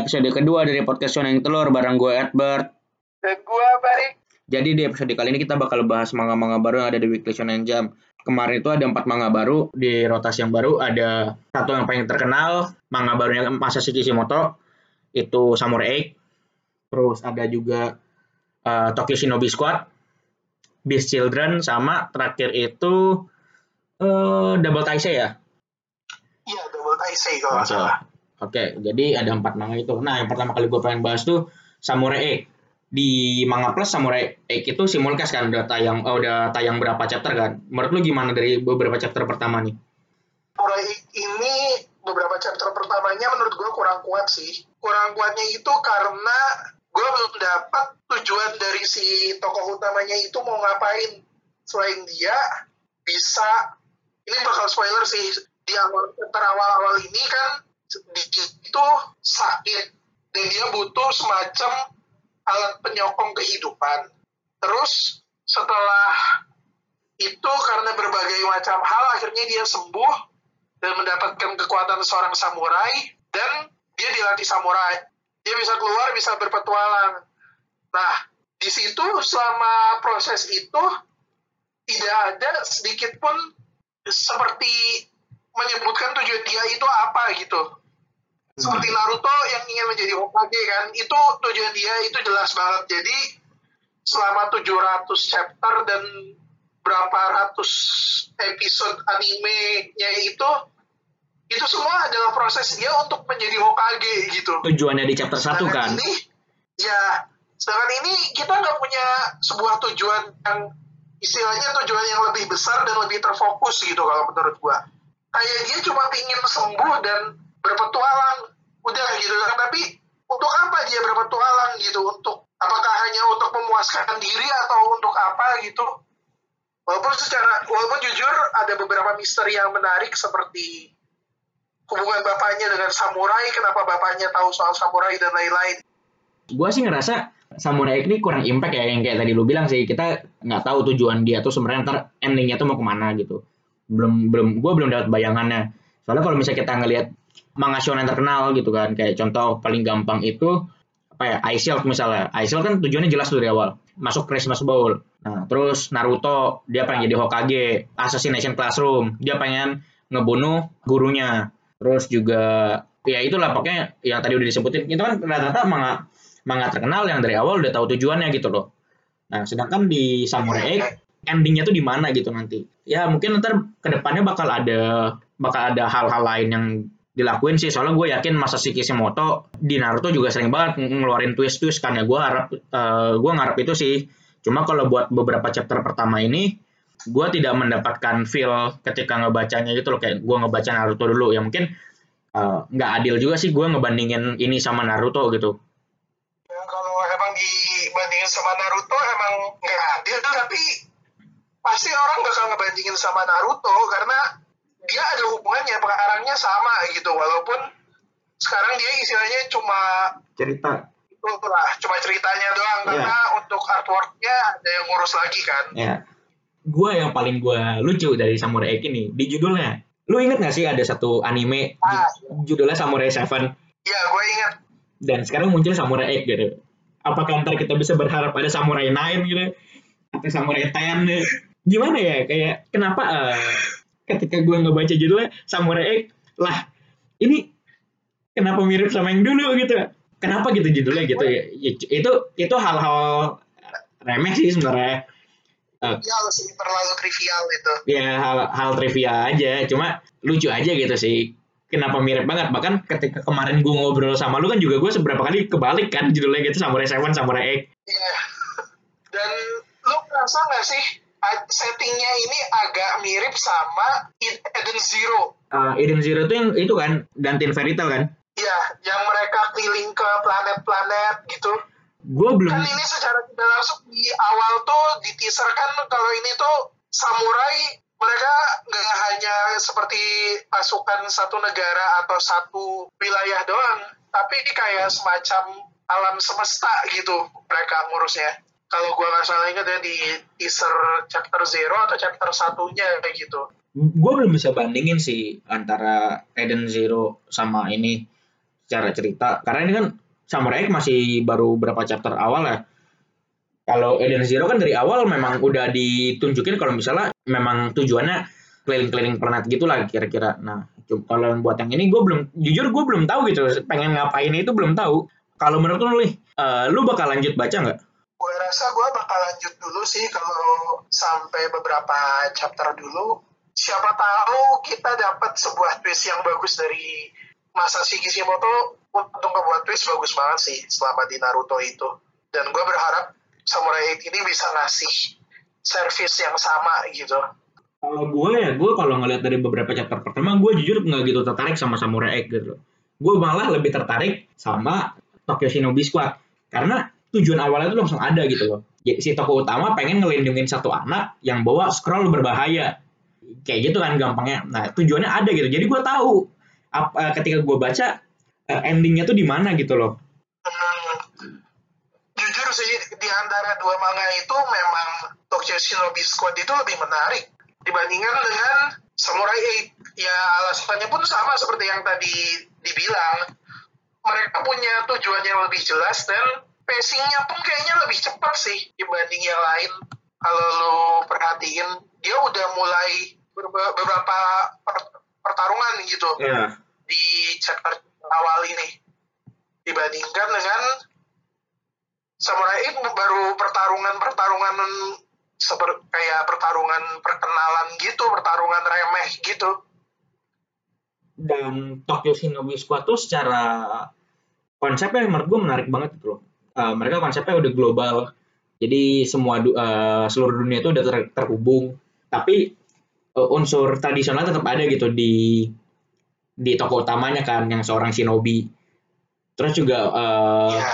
episode kedua dari podcast yang Telur bareng gue Edward. Dan gue Barik. Jadi di episode kali ini kita bakal bahas manga-manga baru yang ada di Weekly Shonen Jump. Kemarin itu ada empat manga baru di rotasi yang baru. Ada satu yang paling terkenal, manga barunya Masashi Kishimoto, itu Samurai X. Terus ada juga uh, Tokyo Shinobi Squad, Beast Children, sama terakhir itu uh, Double Taisei ya? Iya, Double Taisei kalau nggak salah. Oke, jadi ada empat manga itu. Nah, yang pertama kali gue pengen bahas tuh Samurai X. Di Manga Plus Samurai X itu simulcast kan udah tayang oh, udah tayang berapa chapter kan? Menurut lu gimana dari beberapa chapter pertama nih? Samurai ini beberapa chapter pertamanya menurut gue kurang kuat sih. Kurang kuatnya itu karena gue belum dapat tujuan dari si tokoh utamanya itu mau ngapain. Selain dia bisa ini bakal spoiler sih di awal chapter awal-awal ini kan itu sakit dan dia butuh semacam alat penyokong kehidupan. Terus setelah itu karena berbagai macam hal akhirnya dia sembuh dan mendapatkan kekuatan seorang samurai dan dia dilatih samurai. Dia bisa keluar, bisa berpetualang. Nah, di situ selama proses itu tidak ada sedikit pun seperti menyebutkan tujuan dia itu apa gitu seperti Naruto yang ingin menjadi Hokage kan itu tujuan dia itu jelas banget. Jadi selama 700 chapter dan berapa ratus episode animenya itu itu semua adalah proses dia untuk menjadi Hokage gitu. Tujuannya di chapter satu kan? ini ya sedangkan ini kita nggak punya sebuah tujuan yang istilahnya tujuan yang lebih besar dan lebih terfokus gitu kalau menurut gua. Kayak dia cuma ingin sembuh dan berpetualang. Udah gitu. Kan tapi untuk apa dia berpetualang gitu? Untuk apakah hanya untuk memuaskan diri atau untuk apa gitu? Walaupun secara walaupun jujur ada beberapa misteri yang menarik seperti hubungan bapaknya dengan samurai kenapa bapaknya tahu soal samurai dan lain-lain. Gue sih ngerasa samurai ini kurang impact ya yang kayak tadi lu bilang sih. Kita nggak tahu tujuan dia tuh sebenarnya ntar endingnya tuh mau ke mana gitu. Belum belum gue belum dapat bayangannya. Soalnya kalau misalnya kita ngelihat manga shonen terkenal gitu kan. Kayak contoh paling gampang itu apa ya Shield misalnya. Shield kan tujuannya jelas dari awal. Masuk Christmas Bowl. Nah terus Naruto dia pengen jadi Hokage. Assassination Classroom. Dia pengen ngebunuh gurunya. Terus juga ya itulah pokoknya yang tadi udah disebutin. Itu kan rata-rata manga manga terkenal yang dari awal udah tahu tujuannya gitu loh. Nah sedangkan di Samurai X endingnya tuh di mana gitu nanti. Ya mungkin ntar ke depannya bakal ada bakal ada hal-hal lain yang dilakuin sih soalnya gue yakin Masashi Kishimoto di Naruto juga sering banget ngeluarin twist-twist karena gue harap uh, gue ngarep itu sih. Cuma kalau buat beberapa chapter pertama ini gue tidak mendapatkan feel ketika ngebacanya gitu loh. Kayak gue ngebaca Naruto dulu. Ya mungkin nggak uh, adil juga sih gue ngebandingin ini sama Naruto gitu. Ya, kalau emang dibandingin sama Naruto emang nggak adil tapi pasti orang bakal ngebandingin sama Naruto karena dia ada hubungannya pengarangnya sama gitu. Walaupun sekarang dia istilahnya cuma cerita. Itu lah cuma ceritanya doang. Yeah. karena untuk artworknya ada yang ngurus lagi kan? Ya yeah. gue yang paling gue lucu dari Samurai X ini di judulnya. Lu inget gak sih ada satu anime ah, judulnya Samurai Seven? Iya gue inget dan sekarang muncul Samurai X gitu. Apakah ntar kita bisa berharap ada Samurai Nine gitu? Atau Samurai Ten gimana ya? Kayak kenapa uh, ketika gue ngebaca judulnya Samurai X lah ini kenapa mirip sama yang dulu gitu? Kenapa gitu judulnya gitu? Ya itu itu hal-hal remeh sih sebenarnya. Uh, ya sih terlalu trivial itu ya hal hal trivial aja. Cuma lucu aja gitu sih kenapa mirip banget. Bahkan ketika kemarin gue ngobrol sama lu kan juga gue seberapa kali kebalik kan judulnya gitu Samurai Seven Samurai X. Iya. Dan lu ngerasa gak sih settingnya ini agak mirip sama Eden Zero. Uh, Eden Zero itu yang itu kan Dantin Fairy Tail kan? Iya, yang mereka keliling ke planet-planet gitu. Gue belum. Kan ini secara tidak langsung di awal tuh di teaser kan kalau ini tuh samurai mereka nggak hanya seperti pasukan satu negara atau satu wilayah doang, tapi ini kayak semacam alam semesta gitu mereka ngurusnya kalau gue nggak salah ingat ya di teaser chapter zero atau chapter satunya kayak gitu. Gue belum bisa bandingin sih antara Eden Zero sama ini secara cerita. Karena ini kan Samurai X masih baru berapa chapter awal ya. Kalau Eden Zero kan dari awal memang udah ditunjukin kalau misalnya memang tujuannya keliling-keliling planet gitu lah kira-kira. Nah kalau buat yang ini gue belum jujur gue belum tahu gitu pengen ngapain itu belum tahu. Kalau menurut lu uh, lu bakal lanjut baca nggak rasa gue bakal lanjut dulu sih kalau sampai beberapa chapter dulu siapa tahu kita dapat sebuah twist yang bagus dari Masashi Kishimoto untuk ngebuat twist bagus banget sih selama di Naruto itu. Dan gue berharap Samurai 8 ini bisa ngasih service yang sama gitu. Kalau gue ya, gue kalau ngeliat dari beberapa chapter pertama, gue jujur nggak gitu tertarik sama Samurai X gitu. Gue malah lebih tertarik sama Tokyo Shinobi Squad. Karena tujuan awalnya itu langsung ada gitu loh. Si tokoh utama pengen ngelindungin satu anak yang bawa scroll berbahaya. Kayak gitu kan gampangnya. Nah tujuannya ada gitu. Jadi gue tahu apa, eh, ketika gue baca uh, endingnya tuh di mana gitu loh. Hmm, jujur sih di antara dua manga itu memang Tokyo Shinobi Squad itu lebih menarik dibandingkan dengan Samurai 8 ya alasannya pun sama seperti yang tadi dibilang. Mereka punya tujuan yang lebih jelas dan pacingnya pun kayaknya lebih cepat sih dibanding yang lain kalau lu perhatiin dia udah mulai beberapa pertarungan gitu yeah. di chapter awal ini dibandingkan dengan Samurai baru pertarungan-pertarungan seperti kayak pertarungan perkenalan gitu, pertarungan remeh gitu. Dan Tokyo Shinobi Squad tuh secara konsepnya menurut gue menarik banget gitu loh. Uh, mereka konsepnya udah global, jadi semua uh, seluruh dunia itu udah ter terhubung. Tapi uh, unsur tradisional tetap ada gitu di di toko utamanya kan yang seorang shinobi. Terus juga uh, eh, yeah.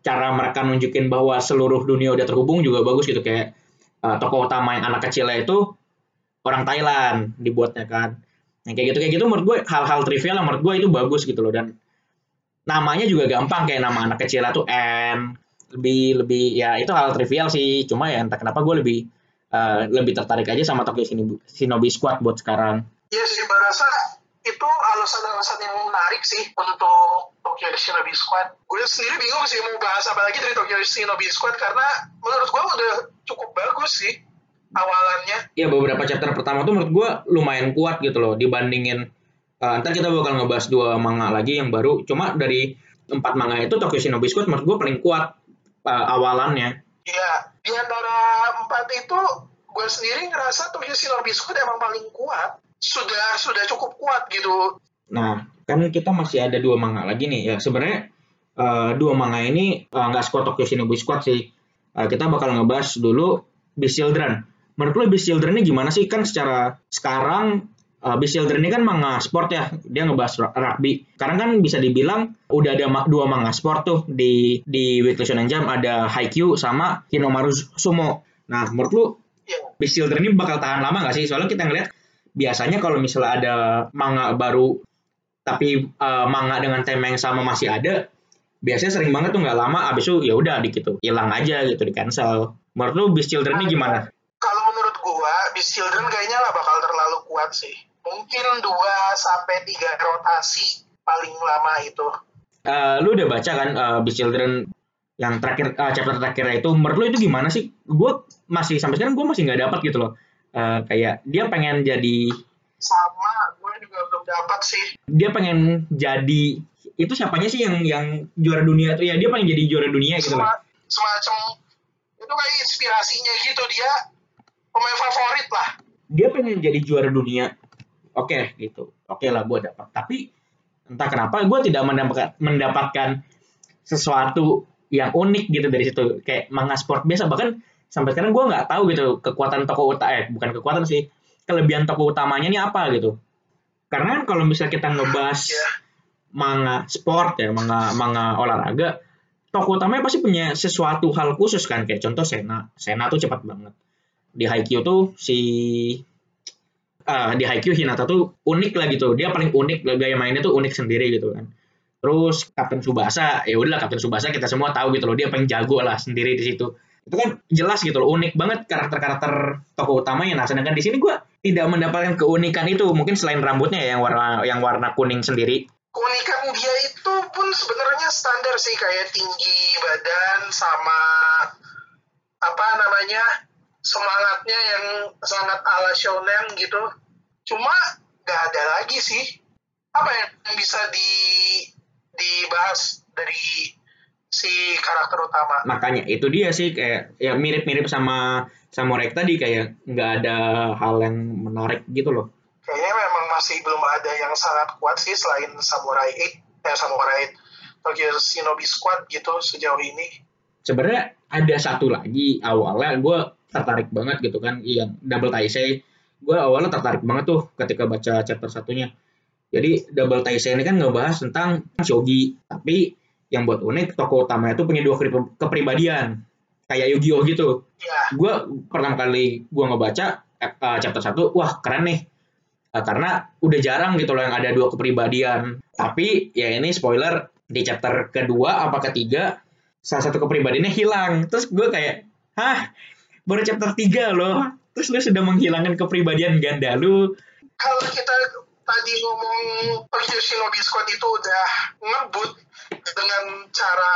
cara mereka nunjukin bahwa seluruh dunia udah terhubung juga bagus gitu kayak uh, toko utama yang anak kecilnya itu orang Thailand dibuatnya kan. Yang kayak gitu kayak gitu menurut gue hal-hal trivial yang menurut gue itu bagus gitu loh dan namanya juga gampang kayak nama anak kecilnya tuh N lebih lebih ya itu hal trivial sih cuma ya entah kenapa gue lebih uh, lebih tertarik aja sama Tokyo Shinobi, Shinobi Squad buat sekarang. Iya sih, gue rasa itu alasan-alasan yang menarik sih untuk Tokyo Shinobi Squad. Gue sendiri bingung sih mau bahas apa lagi dari Tokyo Shinobi Squad karena menurut gue udah cukup bagus sih awalannya. Iya beberapa chapter pertama tuh menurut gue lumayan kuat gitu loh dibandingin uh, ntar kita bakal ngebahas dua manga lagi yang baru. Cuma dari empat manga itu Tokyo Shinobi Squad menurut gue paling kuat uh, awalannya. Iya, di antara empat itu gue sendiri ngerasa Tokyo Shinobi Squad emang paling kuat. Sudah sudah cukup kuat gitu. Nah, kan kita masih ada dua manga lagi nih. Ya sebenarnya uh, dua manga ini uh, nggak squad Tokyo Shinobi Squad sih. Uh, kita bakal ngebahas dulu Beast Children. Menurut lo Beast Children ini gimana sih? Kan secara sekarang uh, Beast Children ini kan manga sport ya, dia ngebahas rugby. Sekarang kan bisa dibilang udah ada dua manga sport tuh di di Weekly Shonen Jump ada Haikyuu sama Hinomaru Sumo. Nah, menurut lu yeah. Beast Children ini bakal tahan lama nggak sih? Soalnya kita ngeliat biasanya kalau misalnya ada manga baru tapi uh, manga dengan tema yang sama masih ada, biasanya sering banget tuh nggak lama abis itu ya udah gitu hilang aja gitu di cancel. Menurut lu Beast Children ini gimana? Kalau menurut gua Beast Children kayaknya nggak bakal terlalu kuat sih mungkin dua sampai tiga rotasi paling lama itu. Uh, lu udah baca kan uh, Beast Children yang terakhir uh, chapter terakhir itu menurut lu itu gimana sih? Gue masih sampai sekarang gue masih nggak dapat gitu loh. Uh, kayak dia pengen jadi sama gue juga belum dapat sih. Dia pengen jadi itu siapanya sih yang yang juara dunia tuh ya dia pengen jadi juara dunia gitu loh. Semacam itu kayak inspirasinya gitu dia pemain favorit lah. Dia pengen jadi juara dunia oke okay, gitu. Oke okay lah gue dapat tapi entah kenapa gue tidak mendapatkan mendapatkan sesuatu yang unik gitu dari situ. Kayak manga sport biasa. Bahkan sampai sekarang gue nggak tahu gitu kekuatan toko utama eh bukan kekuatan sih. Kelebihan toko utamanya ini apa gitu. Karena kan kalau misalnya kita ngebahas yeah. manga sport ya manga manga olahraga toko utamanya pasti punya sesuatu hal khusus kan. Kayak contoh Sena. Sena tuh cepat banget. Di Haikyuu tuh si uh, di Haikyuu Hinata tuh unik lah gitu. Dia paling unik gaya mainnya tuh unik sendiri gitu kan. Terus Kapten Subasa, ya udahlah Kapten Subasa kita semua tahu gitu loh dia paling jago lah sendiri di situ. Itu kan jelas gitu loh unik banget karakter-karakter tokoh utamanya. Nah sedangkan di sini gue tidak mendapatkan keunikan itu mungkin selain rambutnya ya, yang warna yang warna kuning sendiri. keunikan dia itu pun sebenarnya standar sih kayak tinggi badan sama apa namanya semangatnya yang sangat ala shonen gitu. Cuma nggak ada lagi sih. Apa yang bisa di dibahas dari si karakter utama? Makanya itu dia sih kayak ya mirip-mirip sama Samurai tadi kayak nggak ada hal yang menarik gitu loh. Kayaknya memang masih belum ada yang sangat kuat sih selain Samurai 8 eh Samurai 8 Tokyo Shinobi Squad gitu sejauh ini. Sebenarnya ada satu lagi awalnya gue tertarik banget gitu kan yang Double Taisei gue awalnya tertarik banget tuh ketika baca chapter satunya jadi Double Taisei ini kan ngebahas tentang shogi tapi yang buat unik tokoh utamanya itu punya dua kepribadian kayak Yu-Gi-Oh gitu. Ya. Gue pertama kali gue ngebaca uh, chapter 1, wah keren nih. Uh, karena udah jarang gitu loh yang ada dua kepribadian. Tapi ya ini spoiler di chapter kedua apa ketiga salah satu kepribadiannya hilang. Terus gue kayak, hah baru chapter 3 loh. Terus lu sudah menghilangkan kepribadian ganda lu. Kalau kita tadi ngomong Tokyo Shinobi Squad itu udah ngebut dengan cara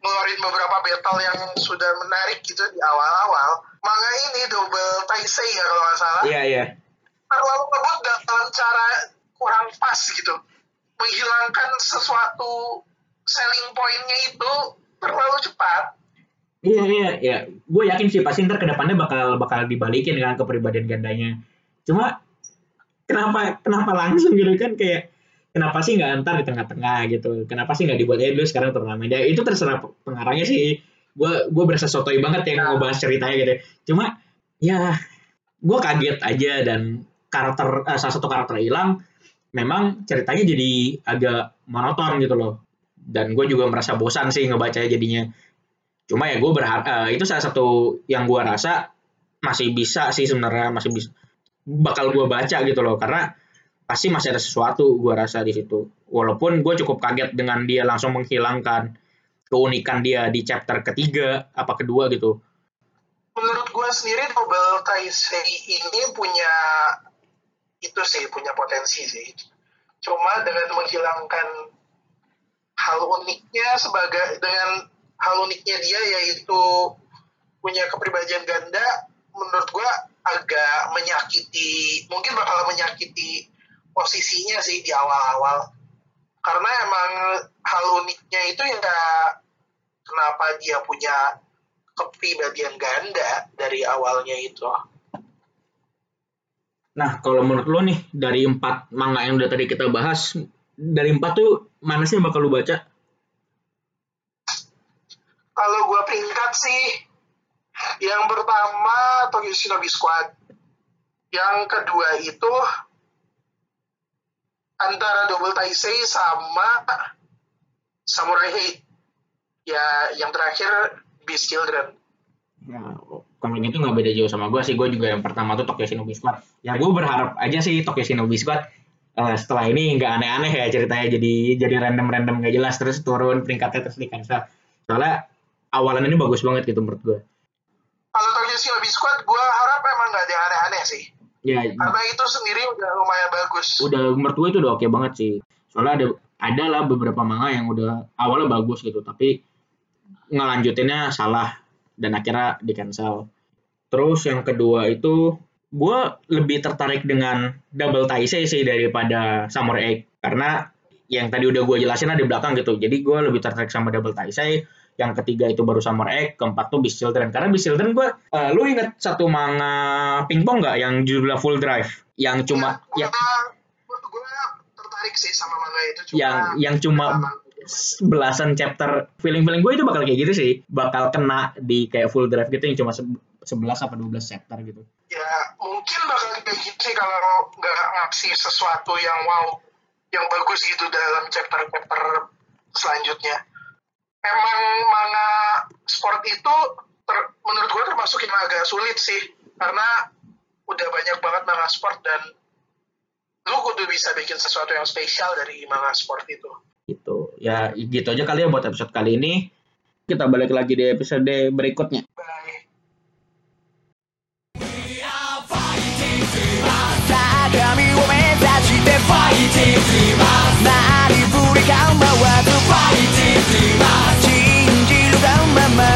ngeluarin beberapa battle yang sudah menarik gitu di awal-awal. Manga ini double Taisei ya kalau nggak salah. Iya, iya. Terlalu ngebut dalam cara kurang pas gitu. Menghilangkan sesuatu selling pointnya itu terlalu cepat. Iya iya iya, gue yakin sih pasti ntar ke depannya bakal bakal dibalikin kan kepribadian gandanya. Cuma kenapa kenapa langsung gitu kan? Kayak kenapa sih nggak antar di tengah-tengah gitu? Kenapa sih nggak dibuat eh dulu sekarang turnamen ya itu terserah pengarangnya sih. Gue gue berasa sotoy banget yang ngebahas ceritanya gitu. Cuma ya gue kaget aja dan karakter eh, salah satu karakter hilang. Memang ceritanya jadi agak monoton gitu loh. Dan gue juga merasa bosan sih ngebacanya jadinya cuma ya gue berharap eh, itu salah satu yang gue rasa masih bisa sih sebenarnya masih bisa bakal gue baca gitu loh. Karena pasti masih ada sesuatu gue rasa di situ. Walaupun gue cukup kaget dengan dia langsung menghilangkan keunikan dia di chapter ketiga apa kedua gitu. Menurut gue sendiri Double Taisei ini punya itu sih punya potensi sih. Cuma dengan menghilangkan hal uniknya sebagai dengan hal uniknya dia yaitu punya kepribadian ganda menurut gue agak menyakiti mungkin bakal menyakiti posisinya sih di awal-awal karena emang hal uniknya itu ya kenapa dia punya kepribadian ganda dari awalnya itu. Nah, kalau menurut lo nih, dari empat manga yang udah tadi kita bahas, dari empat tuh mana sih yang bakal lo baca? Kalau gue peringkat sih, yang pertama Tokyo Shinobi Squad. Yang kedua itu antara Double Taisei sama Samurai Hate. Ya, yang terakhir Beast Children. Ya, kalau gitu nggak beda jauh sama gue sih. Gue juga yang pertama tuh Tokyo Shinobi Squad. Ya gue berharap aja sih Tokyo Shinobi Squad uh, setelah ini nggak aneh-aneh ya ceritanya jadi jadi random-random nggak jelas terus turun peringkatnya terus di cancel. Soalnya awalan ini bagus banget gitu menurut gue. Kalau Tokyo Shinobi Squad, gue harap emang nggak ada yang aneh-aneh sih. Ya, Karena itu sendiri udah lumayan bagus. udah menurut gue itu udah oke banget sih. Soalnya ada ada lah beberapa manga yang udah awalnya bagus gitu, tapi ngelanjutinnya salah dan akhirnya di cancel. Terus yang kedua itu gue lebih tertarik dengan Double Taisei sih daripada Samurai X karena yang tadi udah gue jelasin ada di belakang gitu. Jadi gue lebih tertarik sama Double Taisei. Yang ketiga itu baru Samurai X, keempat tuh Beast Children. Karena Beast Children gue, uh, lu inget satu manga pingpong nggak yang judulnya Full Drive? Yang cuma gue, yang gue tertarik sih sama manga itu. Cuma yang yang cuma belasan chapter feeling feeling gue itu bakal kayak gitu sih bakal kena di kayak full drive gitu yang cuma se- 11 apa 12 chapter gitu ya mungkin bakal kayak gitu sih kalau nggak ngasih sesuatu yang wow yang bagus gitu dalam chapter-chapter selanjutnya emang manga sport itu ter, menurut gue termasuk yang agak sulit sih. Karena udah banyak banget manga sport dan lu kudu bisa bikin sesuatu yang spesial dari manga sport itu. Gitu. Ya gitu aja kali ya buat episode kali ini. Kita balik lagi di episode berikutnya. Bye. Fighting, remember